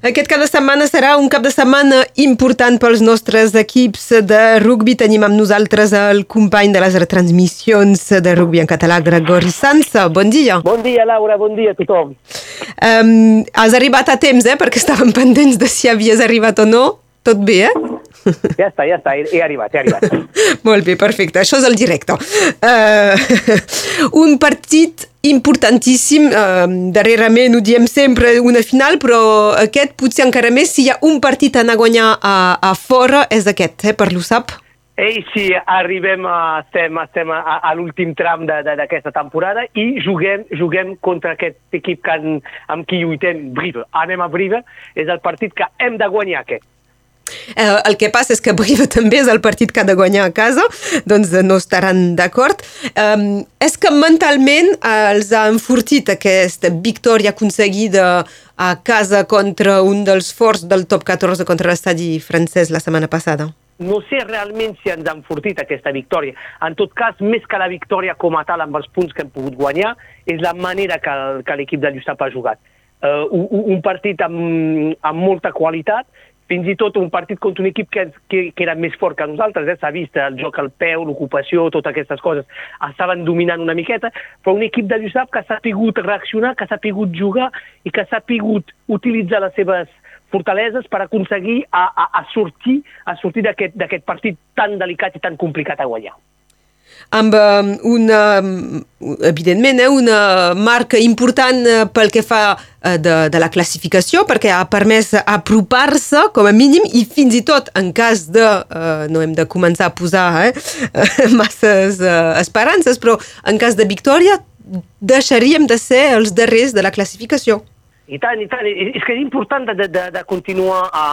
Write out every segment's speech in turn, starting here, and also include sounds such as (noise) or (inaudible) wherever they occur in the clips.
Aquest cap de setmana serà un cap de setmana important pels nostres equips de rugby. Tenim amb nosaltres el company de les retransmissions de rugby en català, Gregori Sansa. Bon dia. Bon dia, Laura, bon dia a tothom. Um, has arribat a temps, eh? Perquè estàvem pendents de si havies arribat o no. Tot bé, eh? Ja està, ja està, he, arribat, he arribat. (laughs) Molt bé, perfecte, això és el directe. Uh, un partit importantíssim, uh, darrerament ho diem sempre, una final, però aquest potser encara més, si hi ha un partit a anar a guanyar a, a fora, és aquest, eh, per l'USAP. Ei, sí, arribem a, estem, estem a, a l'últim tram d'aquesta temporada i juguem, juguem contra aquest equip que, amb qui lluitem, Brive. Anem a Brive, és el partit que hem de guanyar aquest. Eh, el que passa és que Briva (laughs) també és el partit que ha de guanyar a casa, doncs no estaran d'acord. Um, és que mentalment els ha enfortit aquesta victòria aconseguida a casa contra un dels forts del top 14 contra l'estadi francès la setmana passada? No sé realment si ens ha enfortit aquesta victòria. En tot cas, més que la victòria com a tal amb els punts que hem pogut guanyar, és la manera que l'equip de Lluçap ha jugat. Uh, un partit amb, amb molta qualitat, fins i tot un partit contra un equip que, que, que era més fort que nosaltres, eh? s'ha vist el joc al peu, l'ocupació, totes aquestes coses, estaven dominant una miqueta, però un equip de Lluçap que s'ha pogut reaccionar, que s'ha pogut jugar i que s'ha pogut utilitzar les seves fortaleses per aconseguir a, a, a sortir, a sortir d'aquest partit tan delicat i tan complicat a guanyar amb um, una, evidentment, eh, una marca important eh, pel que fa eh, de, de la classificació, perquè ha permès apropar-se, com a mínim, i fins i tot, en cas de... Eh, no hem de començar a posar eh, (laughs) masses eh, esperances, però en cas de victòria deixaríem de ser els darrers de la classificació. I tant, i tant. És que és important de, de, de continuar a,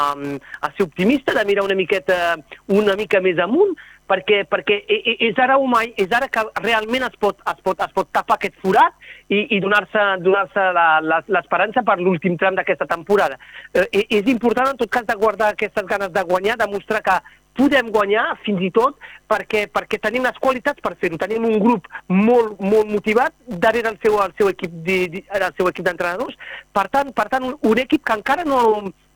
a ser optimista, de mirar una miqueta, una mica més amunt, perquè, perquè és ara mai, és ara que realment es pot, es pot, es pot tapar aquest forat i, i donar-se donar, -se, l'esperança per l'últim tram d'aquesta temporada. Eh, és important, en tot cas, de guardar aquestes ganes de guanyar, demostrar que podem guanyar fins i tot perquè, perquè tenim les qualitats per fer-ho. Tenim un grup molt, molt motivat darrere el seu, el seu equip de, d'entrenadors. Per tant, per tant un, un equip que encara no,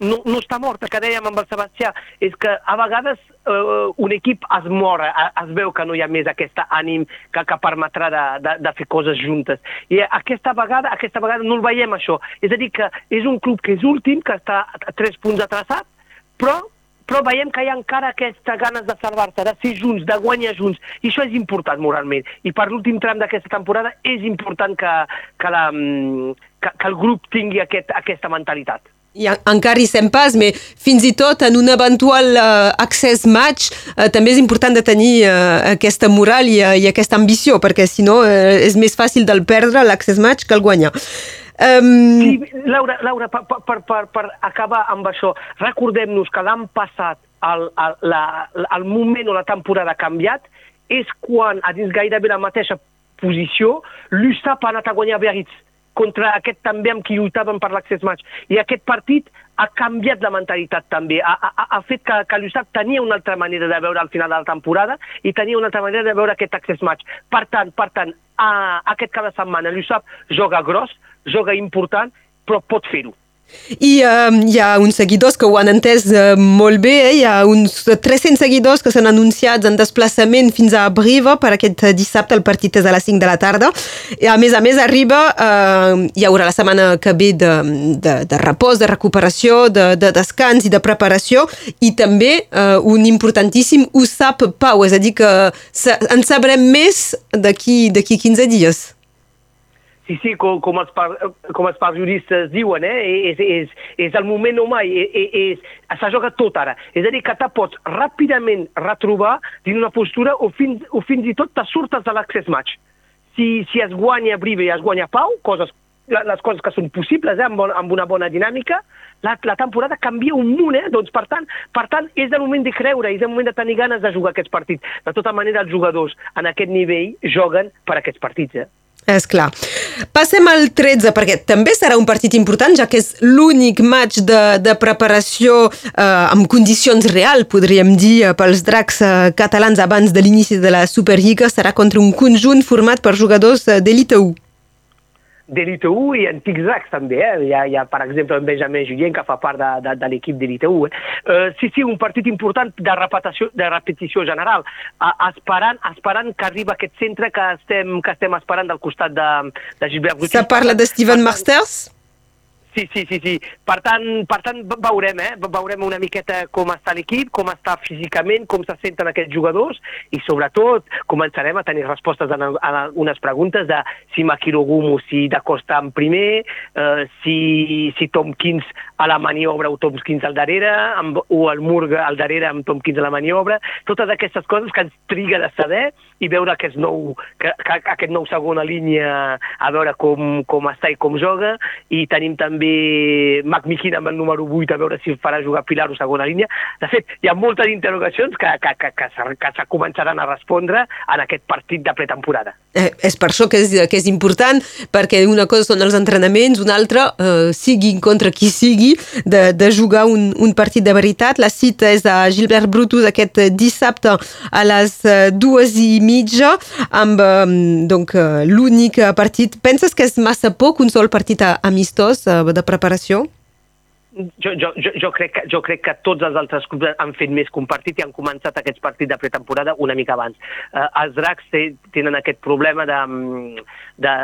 no, no està mort. El que dèiem amb el Sebastià és que a vegades eh, un equip es mor, es veu que no hi ha més aquest ànim que, que permetrà de, de, de fer coses juntes. I aquesta vegada, aquesta vegada no el veiem això. És a dir, que és un club que és últim, que està a tres punts atrasat, però però veiem que hi ha encara aquesta ganes de salvar-se, de ser junts, de guanyar junts, i això és important moralment. I per l'últim tram d'aquesta temporada és important que, que, la, mm, que, que el grup tingui aquest, aquesta mentalitat. I encara hi sem pas, però fins i tot en un eventual uh, access match uh, també és important de tenir uh, aquesta moral i, uh, i aquesta ambició, perquè si no uh, és més fàcil del perdre l'access match que el guanyar. Um... Sí, Laura, Laura per, per, per, per acabar amb això, recordem-nos que l'any passat el, el, la, el moment o la temporada ha canviat és quan, a dins gairebé la mateixa posició, l'USAP ha anat a guanyar Biarritz contra aquest també amb qui lluitaven per l'accés match. I aquest partit ha canviat la mentalitat també, ha, ha, ha fet que, que l'USAP tenia una altra manera de veure al final de la temporada i tenia una altra manera de veure aquest accés match. Per tant, per tant, a, aquest cada setmana l'USAP joga gros, joga important, però pot fer-ho. I uh, hi ha uns seguidors que ho han entès uh, molt bé, eh? hi ha uns 300 seguidors que s'han anunciats en desplaçament fins a Briva per aquest dissabte, el partit és a les 5 de la tarda. I a més a més arriba, uh, hi haurà la setmana que ve de, de, de repòs, de recuperació, de, de descans i de preparació i també uh, un importantíssim USAP Pau, és a dir que en sabrem més d'aquí 15 dies. Sí, sí, com, com, els, par, com els periodistes diuen, eh? és, és, és el moment o mai, s'ha jugat tot ara. És a dir, que te pots ràpidament retrobar dins una postura o fins, o fins i tot te surtes de l'access match. Si, si es guanya Brive i es guanya Pau, coses, les coses que són possibles, eh? amb, bon, amb una bona dinàmica, la, la temporada canvia un munt, eh? Doncs, per tant, per tant, és el moment de creure, és el moment de tenir ganes de jugar aquests partits. De tota manera, els jugadors en aquest nivell joguen per aquests partits, eh? És clar. Passem al 13, perquè també serà un partit important, ja que és l'únic match de, de preparació eh, amb condicions real, podríem dir, pels dracs eh, catalans abans de l'inici de la Superliga. Serà contra un conjunt format per jugadors eh, d'elite 1. d'Elite 1 i antics Dracs també, eh? Hi ha, hi ha, per exemple, en Benjamin Julien, que fa part de, de, de l'equip d'Elite 1. Eh? Uh, sí, sí, un partit important de repetició, de repetició general, uh, esperant, esperant que arriba aquest centre que estem, que estem esperant del costat de, de Gilbert Brutus. Se parla de Steven Marsters? Sí, sí, sí, sí. Per tant, per tant veurem, eh? Veurem una miqueta com està l'equip, com està físicament, com se senten aquests jugadors i sobretot començarem a tenir respostes a, a unes preguntes de si Makirogumo, si de Costa en primer, eh, si, si Tomkins a la maniobra o Tomkins al darrere, amb, o el Murga al darrere amb Tomkins a la maniobra, totes aquestes coses que ens triga de saber i veure aquest nou, que, que, aquest nou segona línia a veure com, com està i com joga i tenim també també Mac Miquin amb el número 8 a veure si farà jugar Pilar o segona línia. De fet, hi ha moltes interrogacions que, que, que, que, que se començaran a respondre en aquest partit de pretemporada. Eh, és per això que és, que és important, perquè una cosa són els entrenaments, una altra, eh, sigui contra qui sigui, de, de jugar un, un partit de veritat. La cita és a Gilbert Brutus aquest dissabte a les eh, dues i mitja amb eh, donc, eh, l'únic partit. Penses que és massa poc un sol partit amistós eh, de preparació? Jo, jo, jo, jo, crec que, jo crec que tots els altres clubs han fet més que un partit i han començat aquests partits de pretemporada una mica abans. Eh, els dracs tenen aquest problema de, de,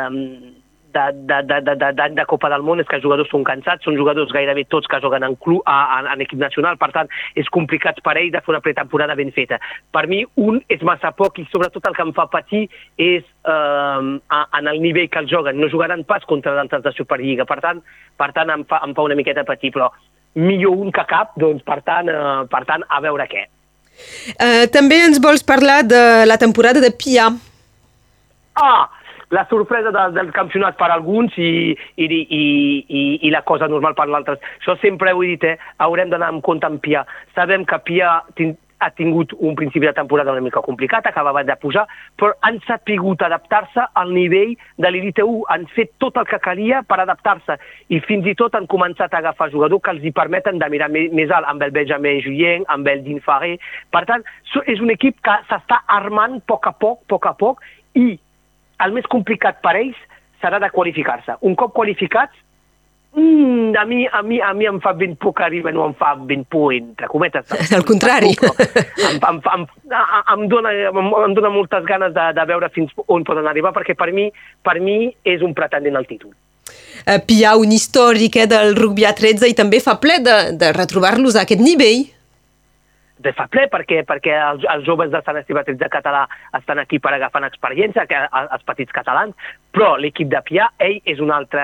de, de, de, de, de, de, de Copa del Món és que els jugadors són cansats, són jugadors gairebé tots que juguen en, club, a, en, en equip nacional, per tant, és complicat per ells de fer una pretemporada ben feta. Per mi, un és massa poc i sobretot el que em fa patir és eh, en el nivell que els juguen. No jugaran pas contra d'altres de Superliga, per tant, per tant em, fa, em fa una miqueta patir, però millor un que cap, doncs per tant, eh, per tant a veure què. Uh, també ens vols parlar de la temporada de Pia. Ah, la sorpresa de, del campionat per alguns i, i, i, i, i la cosa normal per l'altres. Això sempre ho he dit, eh? haurem d'anar amb compte amb Pia. Sabem que Pia ha tingut un principi de temporada una mica complicat, acabava de pujar, però han sapigut adaptar-se al nivell de l'Elite 1, han fet tot el que calia per adaptar-se i fins i tot han començat a agafar jugadors que els hi permeten de mirar més alt amb el Benjamin Julien, amb el Din Faré. Per tant, és un equip que s'està armant a poc a poc, a poc a poc, i el més complicat per ells serà de qualificar-se. Un cop qualificats, mm, a, mi, a, mi, a mi em fa ben por que arriben o em fa ben por, entre cometes. (laughs) Al contrari. Em, em, em, em, dona, em, em dona moltes ganes de, de veure fins on poden arribar, perquè per mi, per mi és un pretendent al títol. Uh, Pia, un històric eh, del rugby a 13 i també fa ple de, de retrobar-los a aquest nivell de fa ple perquè, perquè els, els joves de Sant Esteve de català estan aquí per agafar experiència, que els petits catalans, però l'equip de Pià, ell és un altre,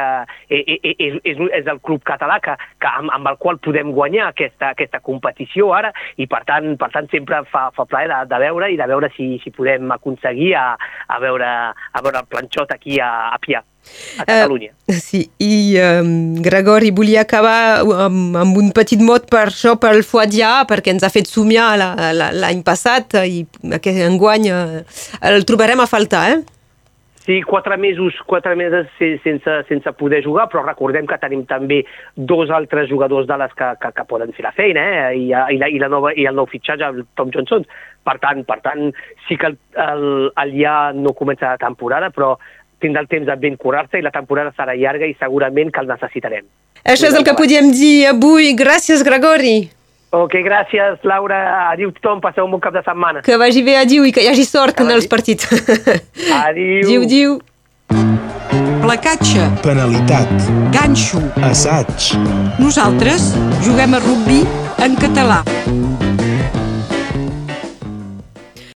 eh, eh, eh, és, és, és el club català que, que amb, amb el qual podem guanyar aquesta, aquesta competició ara i per tant, per tant sempre fa, fa plaer de, de veure i de veure si, si podem aconseguir a, a, veure, a veure el planxot aquí a, a Pià a Catalunya. Uh, sí, i um, Gregori, volia acabar amb, amb un petit mot per això, pel Foadià, perquè ens ha fet somiar l'any passat i aquest enguany uh, el trobarem a faltar, eh? Sí, quatre mesos, quatre mesos sense, sense poder jugar, però recordem que tenim també dos altres jugadors de les que, que, que poden fer la feina, eh? I, i, la, i, la nova, i el nou fitxatge, el Tom Johnson. Per tant, per tant sí que el, el, el ja no comença la temporada, però tindrà el temps de ben curar-se i la temporada serà llarga i segurament que el necessitarem. Això és el que podíem dir avui. Gràcies, Gregori. Ok, gràcies, Laura. Adiu tothom, passeu un bon cap de setmana. Que vagi bé, adiu, i que hi hagi sort que en els partits. (laughs) Adiu. Adiu, adiu. Placatge. Penalitat. Ganxo. Assaig. Nosaltres juguem a rugby en català.